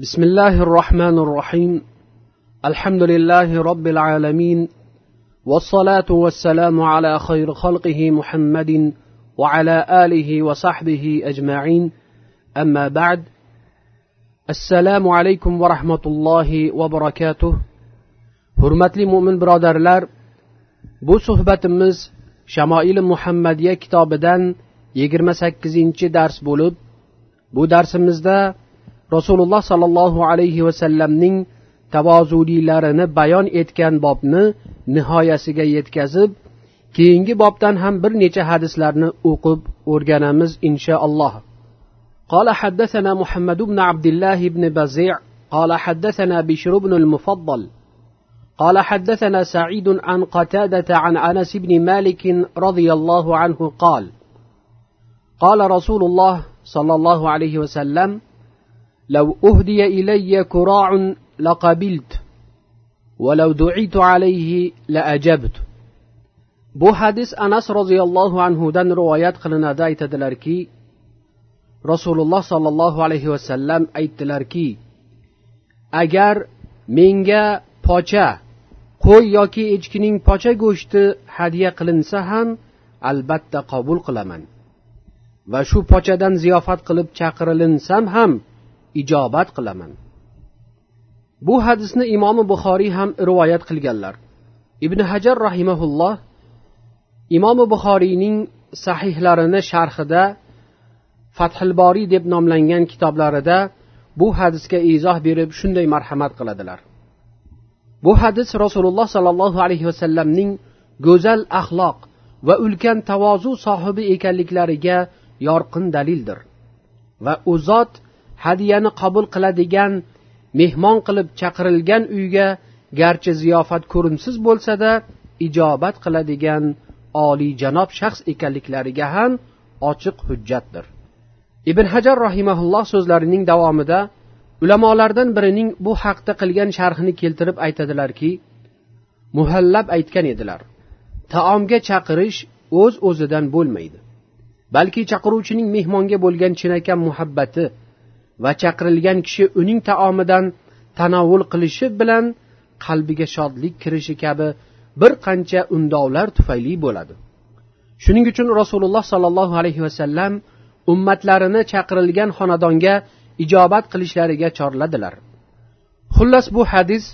بسم الله الرحمن الرحيم. الحمد لله رب العالمين والصلاة والسلام على خير خلقه محمد وعلى آله وصحبه أجمعين. أما بعد السلام عليكم ورحمة الله وبركاته. Hurmatli mo'min birodarlar bu suhbatimiz shamoili muhammadiya kitobidan yigirma sakkizinchi dars bo'lib bu darsimizda rasululloh sollallohu alayhi vasallamning tavozulilarini bayon etgan bobni nihoyasiga yetkazib keyingi bobdan ham bir necha hadislarni o'qib o'rganamiz inshaalloh قال حدثنا محمد بن عبد الله بن بزيع قال حدثنا بشر بن المفضل قال حدثنا سعيد عن قتادة عن أنس بن مالك رضي الله عنه قال قال رسول الله صلى الله عليه وسلم لو أهدي إلي كراع لقبلت ولو دعيت عليه لأجبت bu hadis anas roziyallohu anhudan rivoyat qilinadi aytadilarki rasululloh sollallohu alayhi vasallam aytdilarki agar menga pocha qo'y yoki echkining pocha go'shti hadya qilinsa ham albatta qabul qilaman va shu pochadan ziyofat qilib chaqirilinsam ham ijobat qilaman. Bu hadisni imomi buxoriy ham rivoyat qilganlar. Ibn hajar rahimaulloh imomi buxoriyning sahihlarini sharhida fathil boriy deb nomlangan kitoblarida bu hadisga izoh berib shunday marhamat qiladilar. Bu hadis rasululloh sollallohu alayhi vasallamning go'zal axloq va ulkan tavozu sohibi ekanliklariga yorqin dalildir va u zot hadyani qabul qiladigan mehmon qilib chaqirilgan uyga garchi ziyofat ko'rimsiz bo'lsada ijobat qiladigan oliyjanob shaxs ekanliklariga ham ochiq hujjatdir. Ibn hajar rahimaulloh so'zlarining davomida ulamolardan birining bu haqda qilgan sharhini keltirib aytadilarki muhallab aytgan edilar taomga chaqirish o'z o'zidan bo'lmaydi balki chaqiruvchining mehmonga bo'lgan chinakam muhabbati va chaqirilgan kishi uning taomidan tanovul qilishi bilan qalbiga shodlik kirishi kabi bir qancha undovlar tufayli bo'ladi. Shuning uchun rasululloh sollallohu alayhi vasallam ummatlarini chaqirilgan xonadonga ijobat qilishlariga chorladilar. Xullas bu hadis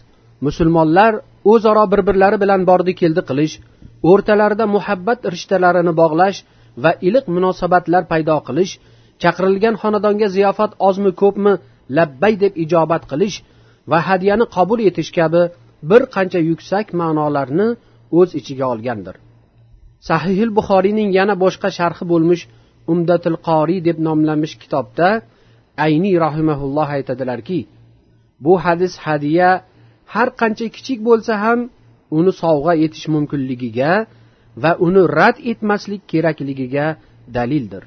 musulmonlar o'zaro bir birlari bilan bordi keldi qilish o'rtalarida muhabbat rishtalarini bog'lash va iliq munosabatlar paydo qilish chaqirilgan xonadonga ziyofat ozmi ko'pmi labbay deb ijobat qilish va hadyani qabul etish kabi bir qancha yuksak ma'nolarni o'z ichiga olgandir. Sahihil buxoriyning yana boshqa sharhi bo'lmish umdatil qoriy deb nomlanmish kitobda ayniy rahimaulloh aytadilarki bu hadis hadya har qancha kichik bo'lsa ham uni sovg'a etish mumkinligiga va uni rad etmaslik kerakligiga dalildir.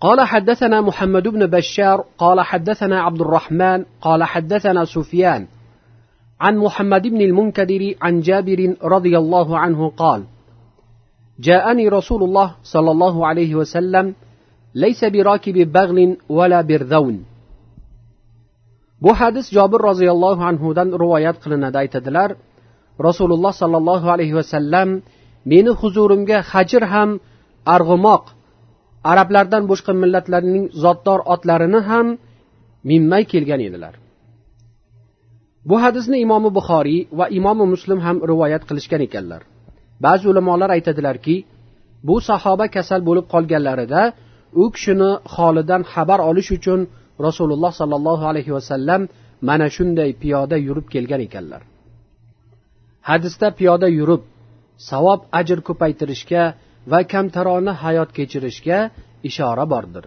قال حدثنا محمد بن بشار قال حدثنا عبد الرحمن قال حدثنا سفيان. عن محمد بن المنكدر عن جابر رضي الله عنه قال جاءني رسول الله صلى الله عليه وسلم ليس براكب بغل ولا برذون. Bu hadis jobir roziyallohu anhudan rivoyat qilinadi aytadilar rasululloh sollallohu alayhi vasallam meni huzurimga hajir ham arg'umoq arablardan boshqa millatlarning zotdor otlarini ham minmay kelgan edilar. Bu hadisni imomi buxoriy va imomi muslim ham rivoyat qilishgan ekanlar. Ba'zi ulamolar aytadilarki bu sahoba kasal bo'lib qolganlarida u kishini holidan xabar olish uchun rasululloh sollallohu alayhi vasallam mana shunday piyoda yurib kelgan ekanlar. Hadisda piyoda yurib savob ajr ko'paytirishga va kamtarona hayot kechirishga ishora bordir.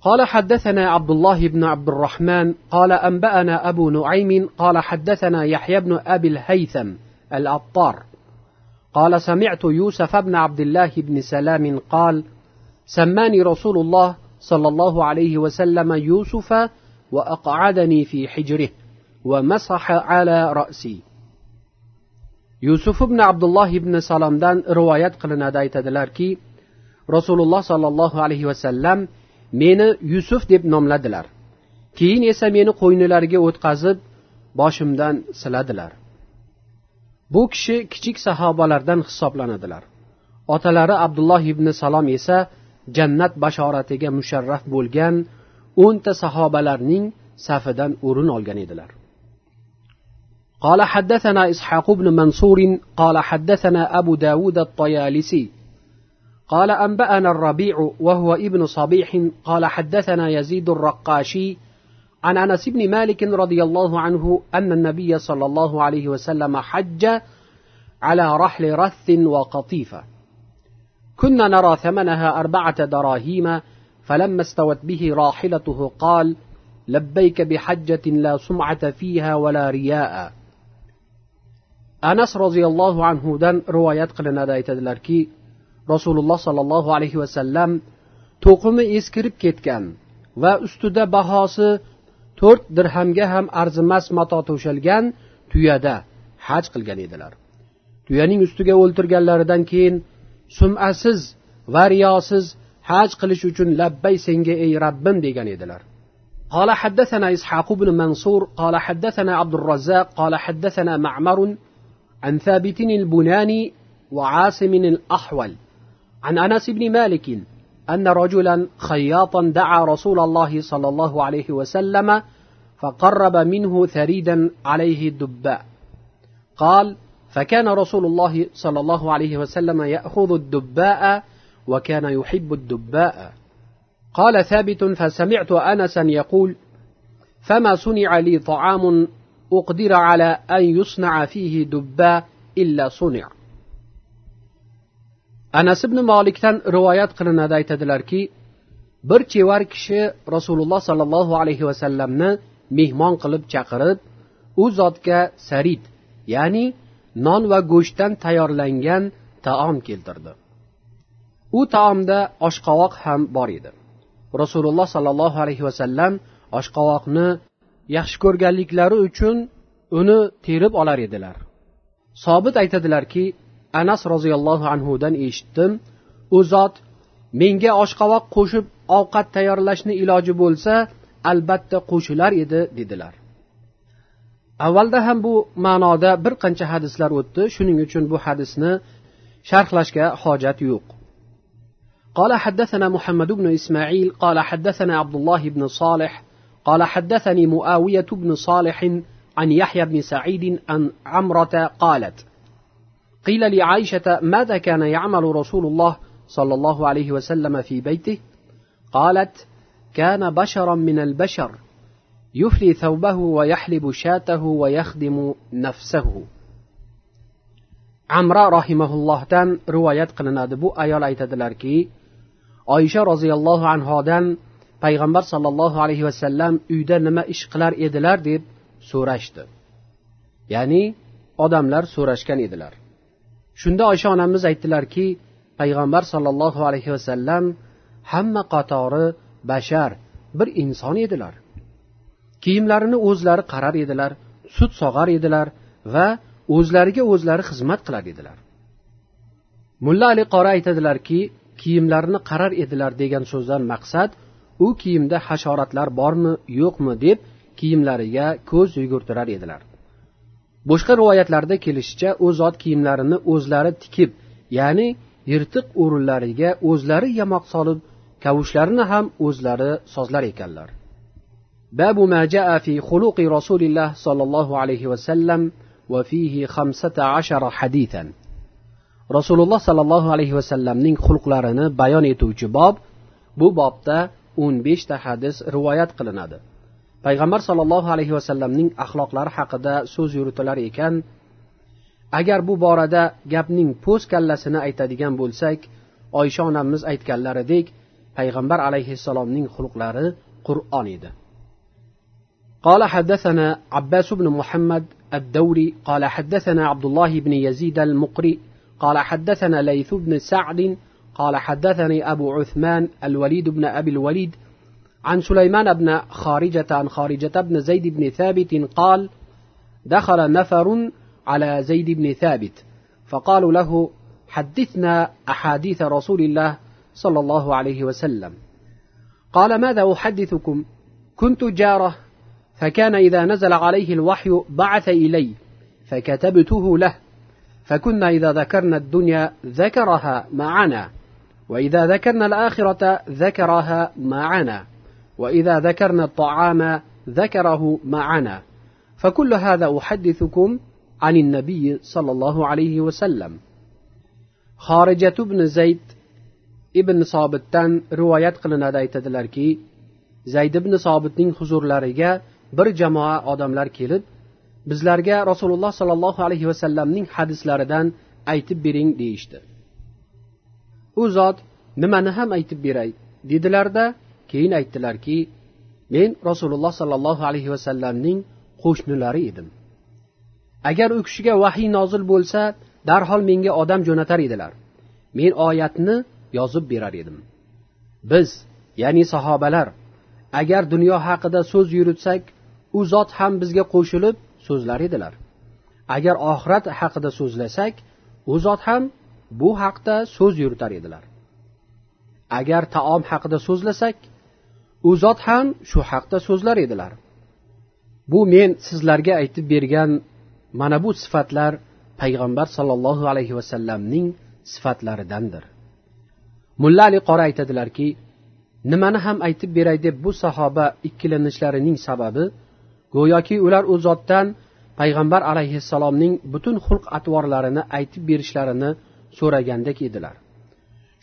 قال حدثنا عبد الله بن عبد الرحمن قال أنبأنا أبو نعيم قال حدثنا يحيى بن أبي الهيثم الأبطار قال سمعت يوسف بن عبد الله بن سلام قال سماني رسول الله صلى الله عليه وسلم يوسف وأقعدني في حجره ومسح على رأسي yusuf ibn abdulloh ibn salomdan rivoyat qilinadi aytadilarki rasululloh sollallohu alayhi vasallam meni yusuf deb nomladilar. Keyin esa meni qo'ynilariga o'tqazib boshimdan siladilar. Bu kishi kichik sahobalardan hisoblanadilar otalari abdulloh ibn salom esa jannat bashoratiga musharraf bo'lgan o'nta sahobalarning safidan o'rin olgan edilar. قال حدثنا إسحاق بن منصور قال حدثنا أبو داود الطيالسي قال أنبأنا الربيع وهو ابن صبيح قال حدثنا يزيد الرقاشي عن أنس بن مالك رضي الله عنه أن النبي صلى الله عليه وسلم حج على رحل رث وقطيفة. كنا نرى ثمنها أربعة دراهيم فلما استوت به راحلته قال لبيك بحجة لا سمعة فيها ولا رياء. anas roziyallohu anhudan rivoyat qilinadi aytadilarki rasululloh sollallohu alayhi vasallam to'qimi eskirib ketgan va ustida bahosi to'rt dirhamga ham arzimas mato to'shalgan tuyada haj qilgan edilar tuyaning ustiga o'ltirganlaridan keyin sumasiz va riyosiz haj qilish uchun labbay senga ey rabbim degan edilar قال حدثنا إسحاق بن منصور قال حدثنا عبد الرزاق قال حدثنا معمر عن ثابت البناني وعاصم الأحول. عن أنس بن مالك أن رجلا خياطا دعا رسول الله صلى الله عليه وسلم فقرب منه ثريدا عليه الدباء. قال فكان رسول الله صلى الله عليه وسلم يأخذ الدباء وكان يحب الدباء. قال ثابت فسمعت أنسا يقول فما صنع لي طعام أقدر على أن يصنع فيه دباء إلا صنع anas ibn molikdan rivoyat qilinadi aytadilarki bir chevar kishi rasululloh sollallohu alayhi vasallamni mehmon qilib chaqirib u zotga sarid ya'ni non va go'shtdan tayyorlangan taom keltirdi u taomda oshqovoq ham bor edi rasululloh sollallohu alayhi vasallam oshqovoqni yaxshi ko'rganliklari uchun uni terib olar edilar sobit aytadilarki anas roziyallohu anhudan eshitdim u zot menga oshqovoq qo'shib ovqat tayyorlashni iloji bo'lsa albatta qo'shilar edi dedilar avvalda ham bu ma'noda bir qancha hadislar o'tdi shuning uchun bu hadisni sharhlashga hojat yo'q قال حدثنا محمد بن إسماعيل قال حدثنا عبد الله بن صالح قال حدثني مؤاوية بن صالح عن يحيى بن سعيد عن عمرة قالت قيل لعائشة ماذا كان يعمل رسول الله صلى الله عليه وسلم في بيته؟ قالت كان بشرا من البشر يفلي ثوبه ويحلب شاته ويخدم نفسه. amra rahimaullohdan rivoyat qilinadi bu ayol aytadilarki oysha roziyallohu anhodan payg'ambar sollallohu alayhi vasallam uyda nima ish qilar edilar deb so'rashdi. Ya'ni odamlar so'rashgan edilar. Shunda oysha onamiz aytdilarki payg'ambar sollallohu alayhi vasallam hamma qatori bashar bir inson edilar. Kiyimlarini o'zlari qarar edilar sut sog'ar edilar va o'zlariga o'zlari xizmat qilar edilar. Mulla ali qori aytadilarki kiyimlarini qarar edilar degan so'zdan maqsad u kiyimda hasharotlar bormi yo'qmi deb kiyimlariga ko'z yugurtirar edilar. Boshqa rivoyatlarda kelishicha u zot kiyimlarini o'zlari tikib ya'ni yirtiq o'rinlariga o'zlari yamoq solib kavushlarini ham o'zlari sozlar ekanlar. Babu maja fi xuluqi rasulilloh sollallohu alayhi vasallam va fihi xamsata ashara haditan rasululloh sollallohu alayhi vasallamning xulqlarini bayon etuvchi bob bu bobda o'n beshta hadis rivoyat qilinadi payg'ambar sollallohu alayhi vasallamning axloqlari haqida so'z yuritilar ekan agar bu borada gapning po'st kallasini aytadigan bo'lsak oysha onamiz aytganlaridek payg'ambar alayhissalomning xulqlari qur'on edi قال حدثنا عباس بن محمد الدوري قال حدثنا عبد الله بن يزيد المقري قال حدثنا ليث بن سعد قال حدثني أبو عثمان الوليد بن أبي الوليد عن سليمان بن خارجة عن خارجة بن زيد بن ثابت قال دخل نفر على زيد بن ثابت فقالوا له حدثنا أحاديث رسول الله صلى الله عليه وسلم. قال ماذا أحدثكم؟ كنت جارة فكان إذا نزل عليه الوحي بعث إلي فكتبته له فكنا إذا ذكرنا الدنيا ذكرها معنا. وإذا ذكرنا الآخرة ذكرها معنا وإذا ذكرنا الطعام ذكره معنا فكل هذا أحدثكم عن النبي صلى الله عليه وسلم خارجة بن زيد ibn sobitdan rivoyat qilinadi aytadilarki zayd ibn sobitning huzurlariga bir jamoa odamlar kelib bizlarga rasululloh sollallohu alayhi vasallamning hadislaridan aytib bering deyishdi U zot nimani ham aytib beray dedilarda keyin aytdilarki men rasululloh sollallohu alayhi vasallamning qo'shnilari edim. Agar u kishiga vahiy nozil bo'lsa darhol menga odam jo'natar edilar. Men oyatni yozib berar edim. Biz ya'ni sahobalar agar dunyo haqida so'z yuritsak u zot ham bizga qo'shilib so'zlar edilar. Agar oxirat haqida so'zlasak u zot ham bu haqda so'z yuritar edilar. Agar taom haqida so'zlasak u zot ham shu haqda so'zlar edilar. Bu men sizlarga aytib bergan mana bu sifatlar payg'ambar sollallohu alayhi vasallamning sifatlaridandir. Mulla ali qori aytadilarki nimani ham aytib beray deb bu sahoba ikkilanishlarining sababi go'yoki ular u zotdan payg'ambar alayhissalomning butun xulq atvorlarini aytib berishlarini so'ragandek edilar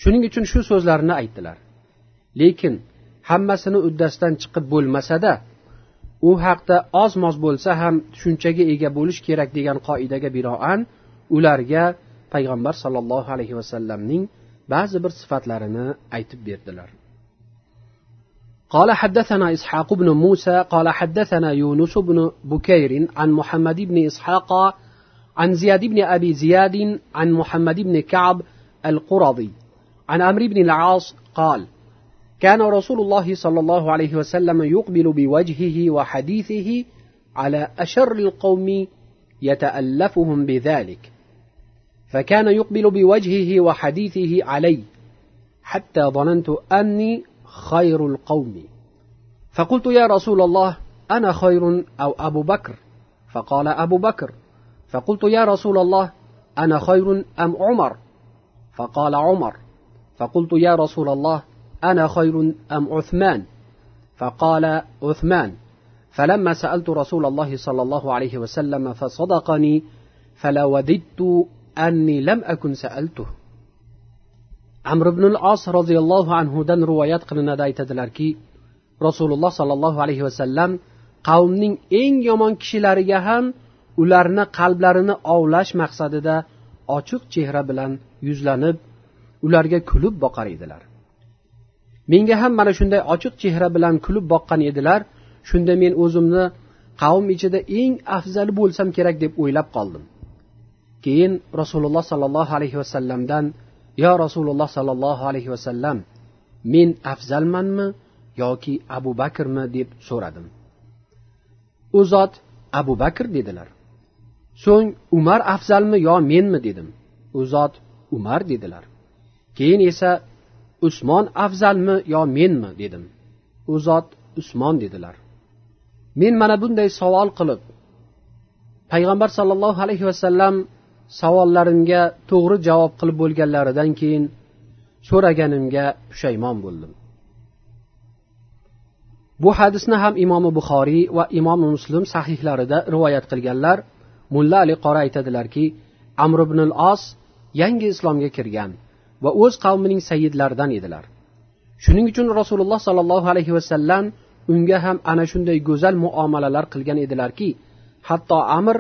shuning uchun shu so'zlarni aytdilar lekin hammasini uddasidan chiqib bo'lmasada u haqda oz moz bo'lsa ham tushunchaga ega bo'lish kerak degan qoidaga binoan ularga payg'ambar sollallohu alayhi vasallamning ba'zi bir sifatlarini aytib berdilar قال حدثنا إسحاق بن موسى قال حدثنا يونس بن بكير عن محمد بن إسحاق عن زياد بن أبي زياد عن محمد بن كعب القرظي. عن عمرو بن العاص قال كان رسول الله صلى الله عليه وسلم يقبل بوجهه وحديثه على أشر القوم يتألفهم بذلك. فكان يقبل بوجهه وحديثه علي حتى ظننت أني خير القوم. فقلت يا رسول الله أنا خير أو أبو بكر؟ فقال أبو بكر. فقلت يا رسول الله أنا خير أم عمر؟ فقال عمر. فقلت يا رسول الله أنا خير أم عثمان؟ فقال عثمان. فلما سألت رسول الله صلى الله عليه وسلم فصدقني فلوددت أني لم أكن سألته. amr ibn os roziyallohu anhudan rivoyat qilinadi aytadilarki rasululloh sollallohu alayhi vasallam qavmning eng yomon kishilariga ham ularni qalblarini ovlash maqsadida ochiq chehra bilan yuzlanib ularga kulib boqar edilar. Menga ham mana shunday ochiq chehra bilan kulib boqqan edilar. Shunda men o'zimni qavm ichida eng afzali bo'lsam kerak deb o'ylab qoldim. Keyin rasululloh sollallohu alayhi vasallamdan yo rasululloh sollallohu alayhi vasallam men afzalmanmi yoki abu bakrmi? deb so'radim. U zot abu bakr dedilar. So'ng umar afzalmi yo menmi dedim. U zot umar dedilar. Keyin esa usmon afzalmi yo menmi dedim. U zot usmon dedilar. Men mana bunday savol qilib payg'ambar sollallohu alayhi vasallam savollarimga to'g'ri javob qilib bo'lganlaridan keyin so'raganimga pushaymon bo'ldim. Bu hadisni ham imomi buxoriy va imom muslim sahihlarida rivoyat qilganlar mulla ali qora aytadilarki amr ibn al os yangi islomga kirgan va o'z qavmining sayyidlaridan edilar. Shuning uchun rasululloh sollallohu alayhi vasallam unga ham ana shunday go'zal muomalalar qilgan edilarki hatto amr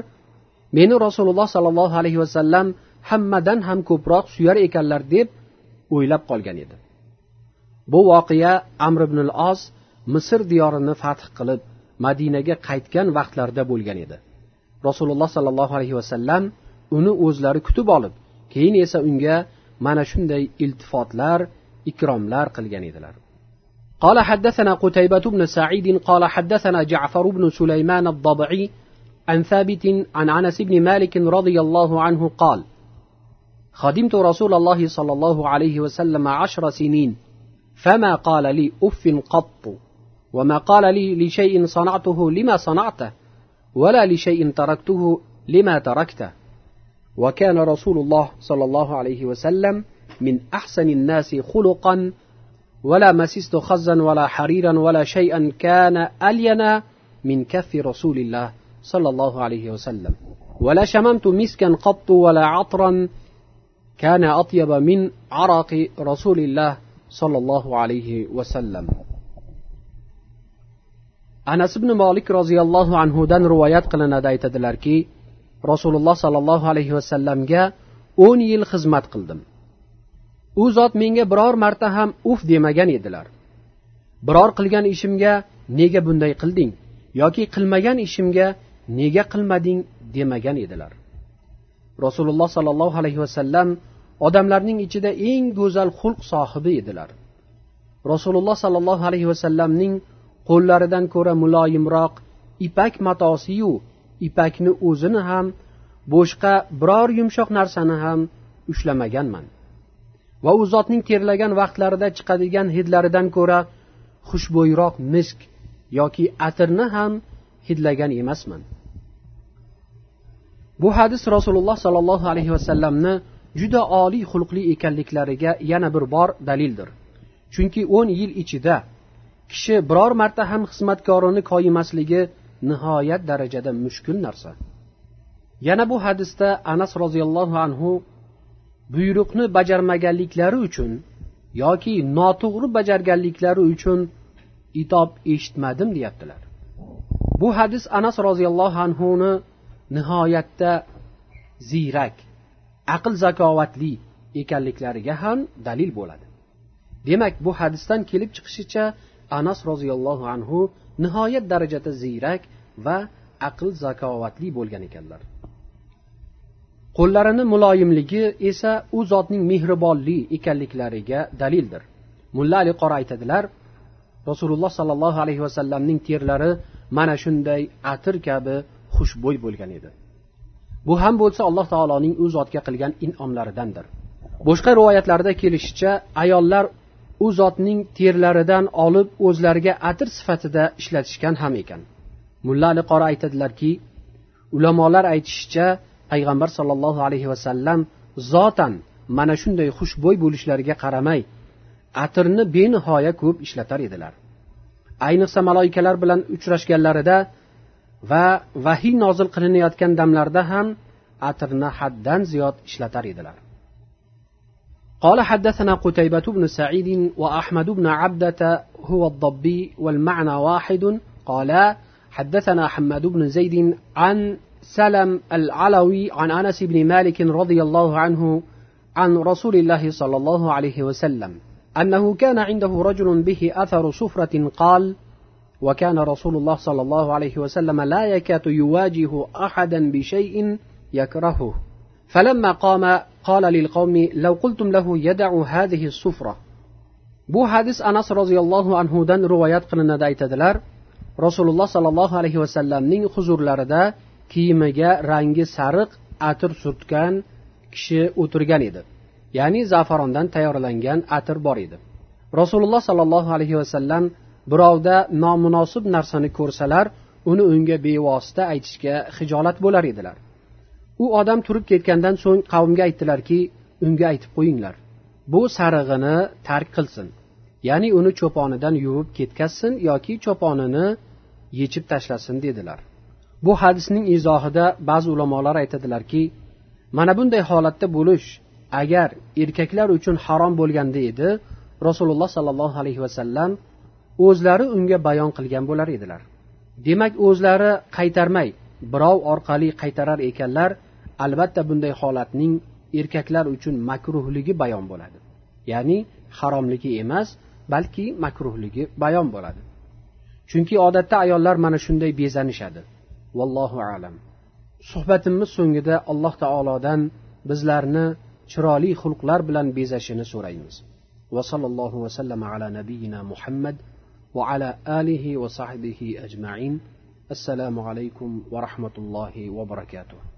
meni rasululloh sollallohu alayhi vasallam hammadan ham ko'proq suyar ekanlar deb o'ylab qolgan edi. Bu voqea amr ibn al os misr diyorini fath qilib madinaga qaytgan vaqtlarida bo'lgan edi. Rasululloh sollallohu alayhi vasallam uni o'zlari kutib olib keyin esa unga mana shunday iltifotlar ikromlar qilgan edilar. قال حدثنا قتيبة بن سعيد قال حدثنا جعفر بن سليمان الضبعي عن ثابت عن انس بن مالك رضي الله عنه قال خدمت رسول الله صلى الله عليه وسلم عشر سنين فما قال لي اف قط وما قال لي لشيء صنعته لما صنعته ولا لشيء تركته لما تركته. وكان رسول الله صلى الله عليه وسلم من أحسن الناس خلقا ولا مسست خزا ولا حريرا ولا شيئا كان ألينا من كف رسول الله صلى الله عليه وسلم. ولا شممت مسكا قط ولا عطرا كان أطيب من عرق رسول الله صلى الله عليه وسلم. Anas ibn molik roziyallohu anhudan rivoyat qilinadi aytadilarki rasululloh sollallohu alayhi vasallamga o'n yil xizmat qildim. U zot menga biror marta ham uf demagan edilar. Biror qilgan ishimga nega bunday qilding yoki qilmagan ishimga nega qilmading demagan edilar. Rasululloh sollallohu alayhi vasallam odamlarning ichida eng go'zal xulq sohibi edilar. Rasululloh sollallohu alayhi vasallamning qo'llaridan ko'ra muloyimroq ipak matosiyu ipakni o'zini ham boshqa biror yumshoq narsani ham ushlamaganman. Va u zotning terlagan vaqtlarida chiqadigan hidlaridan ko'ra xushbo'yroq misk yoki atirni ham hidlagan emasman. Bu hadis rasululloh sollallohu alayhi vasallamni juda oliy xulqli ekanliklariga yana bir bor dalildir. Chunki o'n yil ichida kishi biror marta ham xizmatkorini koyimasligi nihoyat darajada mushkul narsa. Yana bu hadisda anas roziyallohu anhu buyruqni bajarmaganliklari uchun yoki noto'g'ri bajarganliklari uchun itob eshitmadim deyaptilar. Bu hadis anas roziyallohu anhuni nihoyatda ziyrak aql zakovatli ekanliklariga ham dalil bo'ladi. Demak bu hadisdan kelib chiqishicha anas roziyallohu anhu nihoyat darajada ziyrak va aql zakovatli bo'lgan ekanlar. Qo'llarini muloyimligi esa u zotning mehribonli ekanliklariga dalildir. Mulla ali qori aytadilar rasululloh sollallohu alayhi vasallamning terlari mana shunday atir kabi xushbo'y bo'lgan edi. Bu ham bo'lsa alloh taoloning u zotga qilgan in'omlaridandir. Boshqa rivoyatlarda kelishicha ayollar u zotning terlaridan olib o'zlariga atir sifatida ishlatishgan ham ekan. Mulla ali qori aytadilarki ulamolar aytishicha payg'ambar sollallohu alayhi vasallam zotan mana shunday xushbo'y bo'lishlariga qaramay atirni benihoya ko'p ishlatar edilar. Ayniqsa maloikalar bilan uchrashganlarida va vahiy nozil qilinayotgan damlarda ham atirni haddan ziyod ishlatar edilar. قال حدثنا قتيبة بن سعيد وأحمد بن عبدة هو الضبي والمعنى واحد. قال حدثنا حماد بن زيد عن سلم العلوي عن أنس بن مالك رضي الله عنه عن رسول الله صلى الله عليه وسلم أنه كان عنده رجل به أثر صفرة قال وكان رسول الله صلى الله عليه وسلم لا يكاد يواجه أحدا بشيء يكرهه. فلما قام قال للقوم لو قلتم له يدع هذه الصفرة bu hadis anas roziyallohu anhudan rivoyat qilinadi aytadilar rasululloh sollallohu alayhi vasallamning huzurlarida kiyimiga rangi sariq atir surtgan kishi o'tirgan edi ya'ni zafarondan tayyorlangan atir bor edi rasululloh sollallohu alayhi vasallam birovda nomunosib narsani ko'rsalar uni unga bevosita aytishga hijolat bo'lar edilar U odam turib ketgandan so'ng qavmga aytdilarki unga aytib qo'yinglar. Bu sarig'ini tark qilsin. Ya'ni uni cho'ponidan yuvib ketkazsin yoki cho'ponini yechib tashlasin dedilar. Bu hadisning izohida ba'zi ulamolar aytadilarki mana bunday holatda bo'lish agar erkaklar uchun harom bo'lganda edi rasululloh sollallohu alayhi vasallam o'zlari unga bayon qilgan bo'lar edilar. Demak o'zlari qaytarmay birov orqali qaytarar ekanlar albatta bunday holatning erkaklar uchun makruhligi bayon bo'ladi. Ya'ni haromligi emas balki makruhligi bayon bo'ladi. Chunki odatda ayollar mana shunday bezanishadi. Vallohu alam. Suhbatimiz so'ngida alloh taolodan bizlarni chiroyli xulqlar bilan bezashini so'raymiz. Va sallallohu vasallam ala nabiyina muhammad va ala alihi va sahbihi ajmain. Assalomu alaykum va rahmatullohi va barakatuh.